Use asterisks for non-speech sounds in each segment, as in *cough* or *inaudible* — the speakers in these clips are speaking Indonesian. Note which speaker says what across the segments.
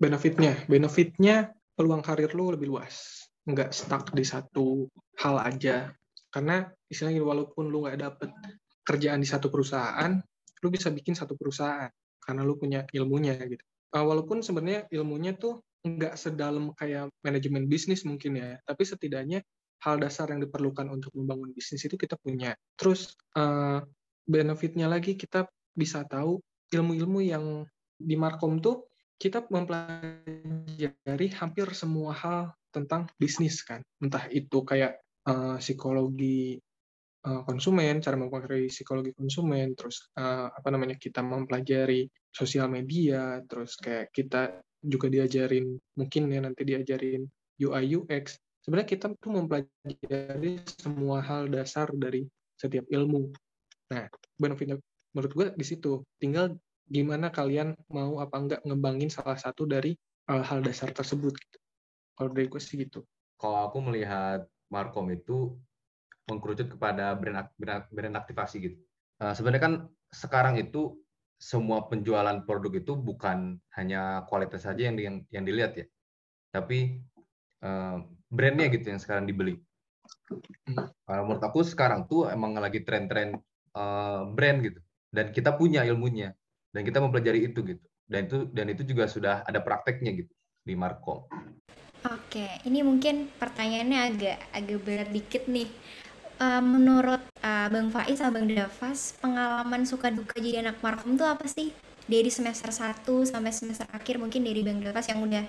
Speaker 1: benefitnya. Benefitnya peluang karir lu lebih luas. Nggak stuck di satu hal aja. Karena istilahnya walaupun lu nggak dapet kerjaan di satu perusahaan lu bisa bikin satu perusahaan karena lu punya ilmunya gitu. Uh, walaupun sebenarnya ilmunya tuh nggak sedalam kayak manajemen bisnis mungkin ya tapi setidaknya hal dasar yang diperlukan untuk membangun bisnis itu kita punya. Terus uh, benefitnya lagi kita bisa tahu ilmu-ilmu yang di Markom tuh kita mempelajari hampir semua hal tentang bisnis kan. Entah itu kayak uh, psikologi uh, konsumen cara mempelajari psikologi konsumen terus uh, apa namanya kita mempelajari sosial media terus kayak kita juga diajarin mungkin ya nanti diajarin UI UX sebenarnya kita tuh mempelajari semua hal dasar dari setiap ilmu. Nah benefitnya menurut gue di situ. Tinggal gimana kalian mau apa enggak ngembangin salah satu dari uh, hal dasar tersebut. Kalau dari gue sih gitu.
Speaker 2: Kalau aku melihat Markom itu mengkerucut kepada brand, brand, brand aktivasi gitu. Uh, sebenarnya kan sekarang itu semua penjualan produk itu bukan hanya kualitas saja yang yang, yang dilihat ya, tapi uh, brandnya gitu yang sekarang dibeli. Kalau menurut aku sekarang tuh emang lagi tren-tren uh, brand gitu, dan kita punya ilmunya dan kita mempelajari itu gitu dan itu dan itu juga sudah ada prakteknya gitu di Markom.
Speaker 3: Oke, ini mungkin pertanyaannya agak agak berat dikit nih. Uh, menurut uh, Bang Faiz sama Bang Dafas, pengalaman suka duka jadi anak Markom itu apa sih? Dari semester 1 sampai semester akhir mungkin dari Bang Dafas yang udah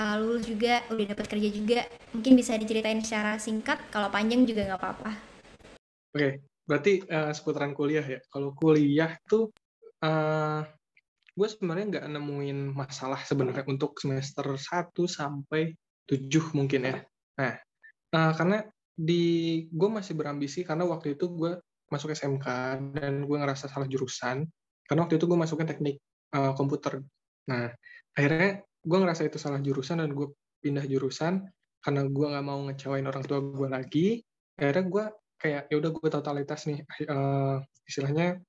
Speaker 3: uh, lulus juga, udah dapat kerja juga, mungkin bisa diceritain secara singkat, kalau panjang juga nggak apa-apa.
Speaker 1: Oke, berarti uh, seputaran kuliah ya. Kalau kuliah tuh uh, gue sebenarnya nggak nemuin masalah sebenarnya untuk semester 1 sampai 7 mungkin ya. Nah, uh, karena di gue masih berambisi karena waktu itu gue masuk SMK dan gue ngerasa salah jurusan karena waktu itu gue masuknya teknik uh, komputer. Nah, akhirnya gue ngerasa itu salah jurusan dan gue pindah jurusan karena gue nggak mau ngecewain orang tua gue lagi. Akhirnya gue kayak ya udah gue totalitas nih uh, istilahnya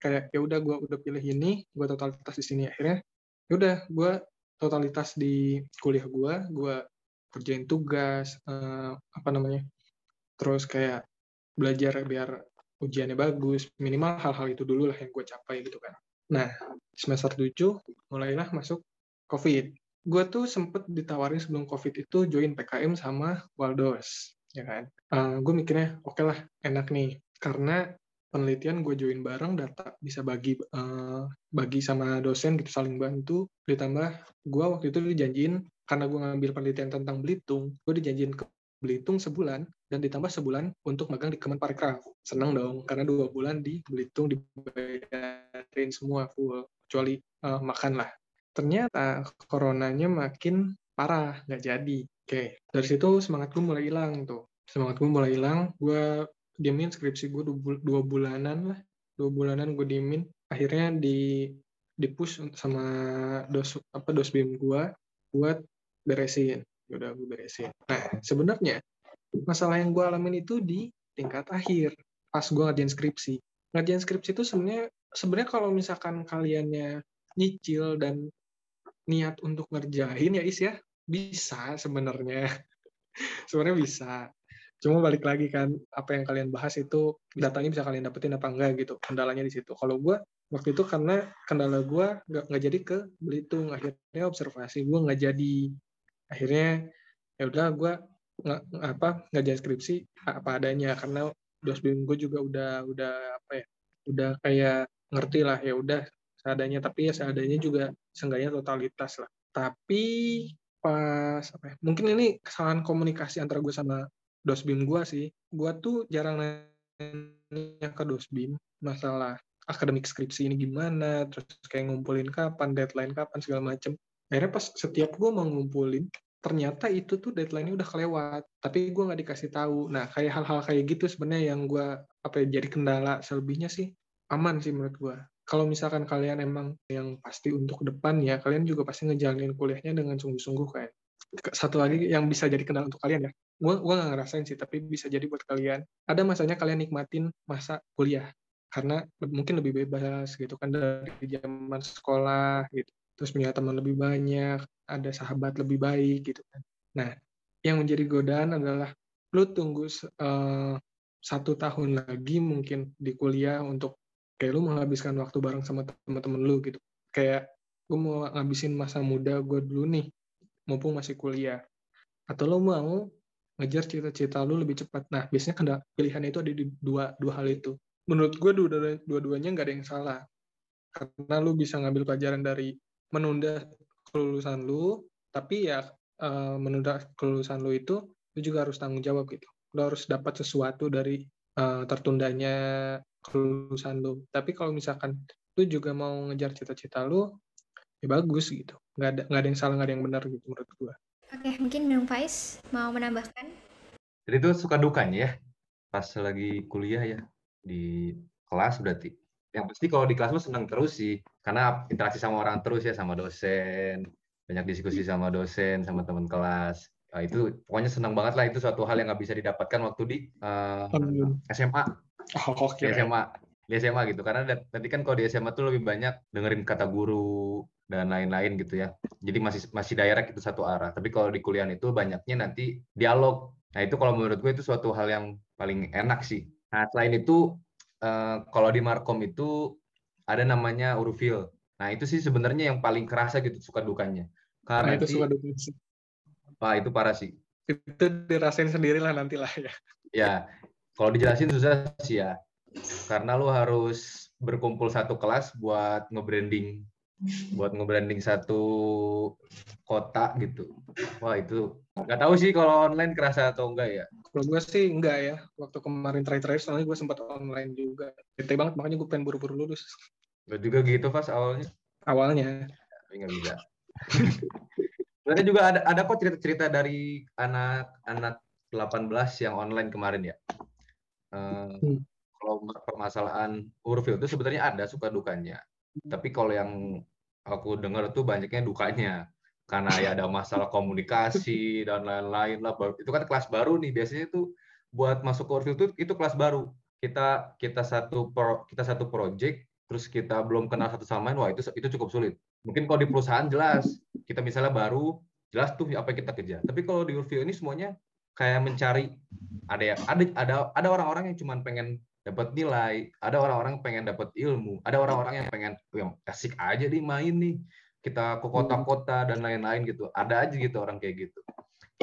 Speaker 1: kayak ya udah gue udah pilih ini gue totalitas di sini. Akhirnya ya udah gue totalitas di kuliah gue gue kerjain tugas uh, apa namanya terus kayak belajar biar ujiannya bagus minimal hal-hal itu dulu lah yang gue capai gitu kan. Nah semester 7 mulailah masuk covid. Gue tuh sempet ditawarin sebelum covid itu join PKM sama Waldos ya kan? Uh, gue mikirnya oke okay lah enak nih. Karena penelitian gue join bareng data bisa bagi uh, bagi sama dosen gitu saling bantu. Ditambah gue waktu itu dijanjiin karena gue ngambil penelitian tentang Belitung gue dijanjiin ke Belitung sebulan dan ditambah sebulan untuk magang di Kemenparekraf. Seneng dong karena dua bulan di Belitung dibayarin semua full kecuali uh, makan lah. Ternyata coronanya makin parah nggak jadi. Oke dari situ semangat gue mulai hilang tuh. Semangat gue mulai hilang gue diemin skripsi gue dua bulanan lah. Dua bulanan gue diemin akhirnya di di push sama dos apa dos bim gue buat beresin. Ya udah gue beresin. Nah sebenarnya masalah yang gue alamin itu di tingkat akhir pas gue ngajain skripsi. Ngajain skripsi itu sebenarnya sebenarnya kalau misalkan kaliannya nyicil dan niat untuk ngerjain ya is ya bisa sebenarnya. *laughs* Sebenarnya bisa Cuma balik lagi kan, apa yang kalian bahas itu datanya bisa kalian dapetin apa enggak gitu. Kendalanya di situ. Kalau gue waktu itu karena kendala gue nggak jadi ke Belitung, akhirnya observasi gue nggak jadi. Akhirnya ya udah gue nggak apa nggak jadi skripsi apa adanya karena dosbim gue juga udah udah apa ya udah kayak ngerti lah ya udah seadanya tapi ya seadanya juga seenggaknya totalitas lah tapi pas apa ya, mungkin ini kesalahan komunikasi antara gue sama dosbim gue sih. Gue tuh jarang nanya ke dosbim masalah akademik skripsi ini gimana terus kayak ngumpulin kapan deadline kapan segala macem. Akhirnya pas setiap gue mau ngumpulin ternyata itu tuh deadline-nya udah kelewat tapi gue nggak dikasih tahu. Nah kayak hal-hal kayak gitu sebenarnya yang gue apa ya jadi kendala selebihnya sih aman sih menurut gue kalau misalkan kalian emang yang pasti untuk depan ya kalian juga pasti ngejalanin kuliahnya dengan sungguh-sungguh kayak satu lagi yang bisa jadi kendala untuk kalian ya. Gue gue nggak ngerasain sih tapi bisa jadi buat kalian. Ada masanya kalian nikmatin masa kuliah. Karena mungkin lebih bebas gitu kan dari zaman sekolah gitu. Terus punya teman lebih banyak, ada sahabat lebih baik gitu kan. Nah, yang menjadi godaan adalah lu tunggu uh, satu tahun lagi mungkin di kuliah untuk kayak lu menghabiskan waktu bareng sama teman-teman lu gitu. Kayak gue mau ngabisin masa muda gue dulu nih, mumpung masih kuliah. Atau lu mau ngejar cita-cita lu lebih cepat. Nah, biasanya kan pilihan itu ada di dua, dua hal itu. Menurut gue dua-duanya nggak ada yang salah. Karena lu bisa ngambil pelajaran dari menunda kelulusan lu, tapi ya uh, menunda kelulusan lu itu, lu juga harus tanggung jawab gitu. Lu harus dapat sesuatu dari uh, tertundanya kelulusan lu. Tapi kalau misalkan lu juga mau ngejar cita-cita lu, ya bagus gitu. Nggak ada, nggak ada yang salah, nggak ada yang benar gitu menurut gue.
Speaker 3: Oke, mungkin Bang Faiz mau menambahkan?
Speaker 2: Jadi itu suka dukanya ya, pas lagi kuliah ya, di kelas berarti. Yang pasti kalau di kelas mah senang terus sih, karena interaksi sama orang terus ya, sama dosen, banyak diskusi sama dosen, sama teman kelas. Nah, itu pokoknya senang banget lah, itu suatu hal yang nggak bisa didapatkan waktu di uh, eh, SMA. *laughs* Oh, okay. Di SMA di SMA gitu karena nanti kan kalau di SMA tuh lebih banyak dengerin kata guru dan lain-lain gitu ya. Jadi masih masih daerah itu satu arah. Tapi kalau di kuliah itu banyaknya nanti dialog. Nah itu kalau menurut gue itu suatu hal yang paling enak sih. Nah selain itu uh, kalau di Markom itu ada namanya urufil. Nah itu sih sebenarnya yang paling kerasa gitu suka dukanya.
Speaker 1: Karena nah, itu suka dukanya sih.
Speaker 2: Pak itu parah sih.
Speaker 1: Itu dirasain sendiri lah nantilah ya.
Speaker 2: Ya kalau dijelasin susah sih ya. Karena lu harus berkumpul satu kelas buat nge-branding buat nge-branding satu kota gitu. Wah itu nggak tahu sih kalau online kerasa atau enggak ya.
Speaker 1: Kalau gue sih enggak ya. Waktu kemarin terakhir-terakhir soalnya gue sempat online juga. Bete banget makanya gue pengen buru-buru lulus.
Speaker 2: Gue juga gitu pas awalnya.
Speaker 1: Awalnya.
Speaker 2: Tapi nggak bisa. *laughs* Berarti juga ada ada kok cerita-cerita dari anak-anak 18 yang online kemarin ya. Uh, hmm kalau permasalahan Urfil itu sebenarnya ada suka dukanya. Tapi kalau yang aku dengar itu banyaknya dukanya karena ya ada masalah komunikasi dan lain-lain lah. Itu kan kelas baru nih biasanya itu buat masuk ke Urfil itu itu kelas baru. Kita kita satu pro, kita satu project terus kita belum kenal satu sama lain, wah itu itu cukup sulit. Mungkin kalau di perusahaan jelas, kita misalnya baru jelas tuh apa yang kita kejar. Tapi kalau di Urfil ini semuanya kayak mencari ada ya ada ada ada orang-orang yang cuma pengen dapat nilai, ada orang-orang pengen dapat ilmu, ada orang-orang yang pengen yang asik aja nih main nih, kita ke kota-kota dan lain-lain gitu. Ada aja gitu orang kayak gitu.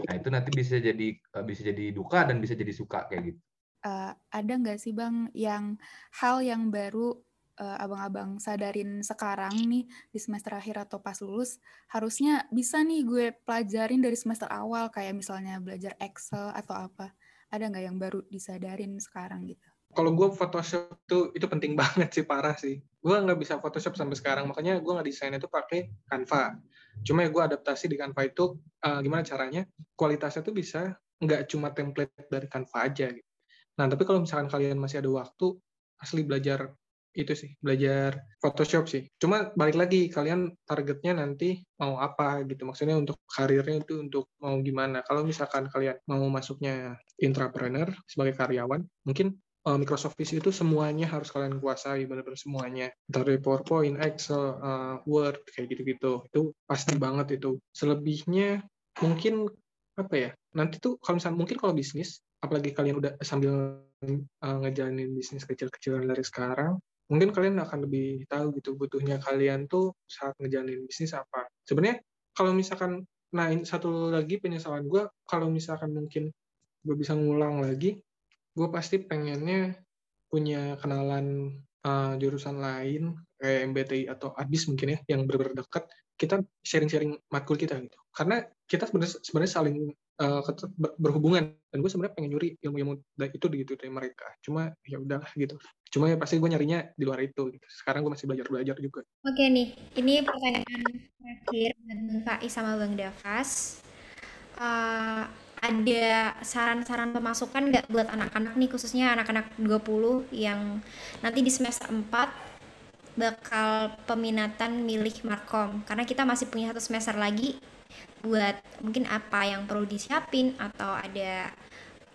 Speaker 2: Nah itu nanti bisa jadi eh, bisa jadi duka dan bisa jadi suka kayak gitu.
Speaker 4: Uh, ada nggak sih bang yang hal yang baru uh, abang-abang sadarin sekarang nih di semester akhir atau pas lulus harusnya bisa nih gue pelajarin dari semester awal kayak misalnya belajar Excel atau apa ada nggak yang baru disadarin sekarang gitu?
Speaker 1: Kalau gue Photoshop itu itu penting *laughs* banget sih parah sih. Gue nggak bisa Photoshop sampai sekarang makanya gue nggak desain itu pakai Canva. Cuma ya gue adaptasi di Canva itu uh, gimana caranya? Kualitasnya tuh bisa nggak cuma template dari Canva aja gitu. Nah tapi kalau misalkan kalian masih ada waktu asli belajar itu sih belajar Photoshop sih. Cuma balik lagi kalian targetnya nanti mau apa gitu. Maksudnya untuk karirnya itu untuk mau gimana. Kalau misalkan kalian mau masuknya intrapreneur sebagai karyawan mungkin uh, Microsoft Office itu semuanya harus kalian kuasai benar-benar semuanya. Dari PowerPoint, Excel, uh, Word kayak gitu-gitu. Itu pasti banget itu. Selebihnya mungkin apa ya nanti tuh kalau misalnya mungkin kalau bisnis apalagi kalian udah sambil uh, ngejalanin bisnis kecil-kecilan dari sekarang mungkin kalian akan lebih tahu gitu butuhnya kalian tuh saat ngejalanin bisnis apa. Sebenarnya kalau misalkan nah ini satu lagi penyesalan gue kalau misalkan mungkin gue bisa ngulang lagi gue pasti pengennya punya kenalan uh, jurusan lain kayak MBTI atau ABIS mungkin ya yang benar-benar dekat kita sharing-sharing matkul kita gitu. Karena kita sebenarnya sebenarnya saling uh, berhubungan. Dan gue sebenarnya pengen nyuri ilmu-ilmu itu gitu dari mereka. Cuma ya udahlah gitu. Cuma ya pasti gue nyarinya di luar itu gitu. sekarang gue masih belajar belajar juga.
Speaker 3: Oke nih ini pertanyaan terakhir Bang Faiz sama Bang Davas. Uh, ada saran-saran pemasukan nggak buat anak-anak nih khususnya anak-anak 20 yang nanti di semester 4 bakal peminatan milih Markom karena kita masih punya satu semester lagi buat mungkin apa yang perlu disiapin atau ada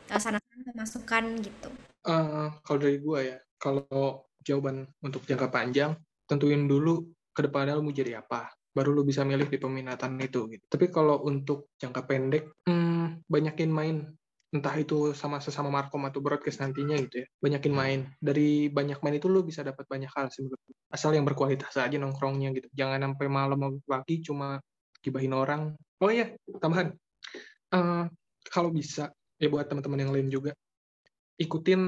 Speaker 3: eh, saran-saran pemasukan gitu.
Speaker 1: Uh, kalau dari gue ya, kalau jawaban untuk jangka panjang tentuin dulu ke depannya lo mau jadi apa. Baru lu bisa milih di peminatan itu gitu. Tapi kalau untuk jangka pendek, hmm, banyakin main. Entah itu sama sesama markom atau broadcast nantinya gitu ya. Banyakin main. Dari banyak main itu lu bisa dapat banyak hal sih menurut asal yang berkualitas aja nongkrongnya gitu. Jangan sampai malam pagi cuma gibahin orang. Oh iya tambahan. Uh, kalau bisa ya buat teman-teman yang lain juga ikutin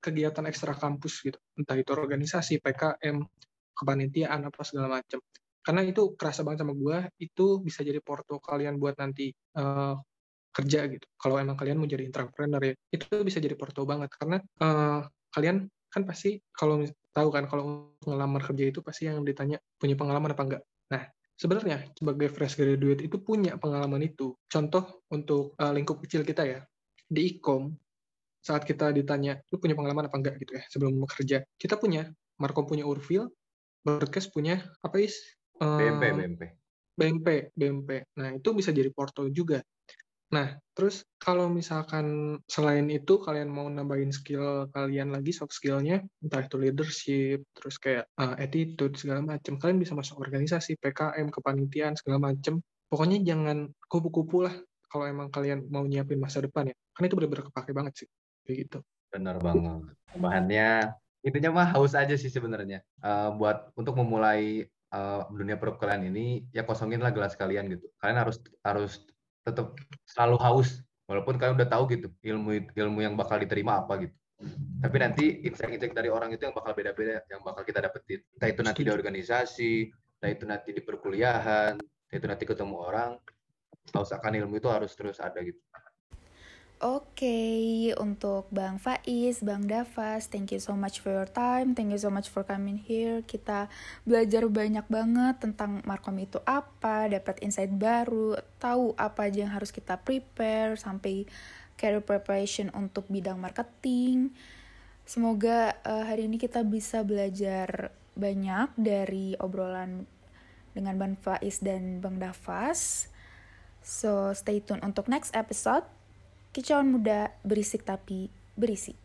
Speaker 1: kegiatan ekstra kampus gitu. Entah itu organisasi PKM kepanitiaan apa segala macam karena itu kerasa banget sama gue itu bisa jadi porto kalian buat nanti uh, kerja gitu. Kalau emang kalian mau jadi entrepreneur ya, itu bisa jadi porto banget karena uh, kalian kan pasti kalau tahu kan kalau ngelamar kerja itu pasti yang ditanya punya pengalaman apa enggak. Nah, sebenarnya sebagai fresh graduate itu punya pengalaman itu. Contoh untuk uh, lingkup kecil kita ya. Di Ikom saat kita ditanya lu punya pengalaman apa enggak gitu ya sebelum bekerja. Kita punya Markom punya Urfil, Broadcast punya apa is?
Speaker 2: BMP, BMP.
Speaker 1: BMP, BMP. Nah, itu bisa jadi porto juga. Nah, terus kalau misalkan selain itu kalian mau nambahin skill kalian lagi soft skillnya, entah itu leadership, terus kayak uh, attitude segala macam, kalian bisa masuk organisasi, PKM, kepanitiaan segala macam. Pokoknya jangan kupu-kupu lah kalau emang kalian mau nyiapin masa depan ya. Kan itu benar-benar kepake banget sih, kayak gitu.
Speaker 2: Benar banget. Bahannya intinya mah haus aja sih sebenarnya. Uh, buat untuk memulai uh, dunia perkuliahan ini ya kosongin lah gelas kalian gitu. Kalian harus harus tetap selalu haus walaupun kalian udah tahu gitu ilmu ilmu yang bakal diterima apa gitu. Tapi nanti insight-insight dari orang itu yang bakal beda-beda yang bakal kita dapetin. Entah itu nanti di organisasi entah itu nanti di perkuliahan entah itu nanti ketemu orang usahakan ilmu itu harus terus ada gitu
Speaker 4: Oke, okay, untuk Bang Faiz, Bang Davas, thank you so much for your time, thank you so much for coming here. Kita belajar banyak banget tentang markom itu apa, dapat insight baru, tahu apa aja yang harus kita prepare, sampai career preparation untuk bidang marketing. Semoga uh, hari ini kita bisa belajar banyak dari obrolan dengan Bang Faiz dan Bang Davas. So, stay tune untuk next episode. Kicauan muda berisik tapi berisi.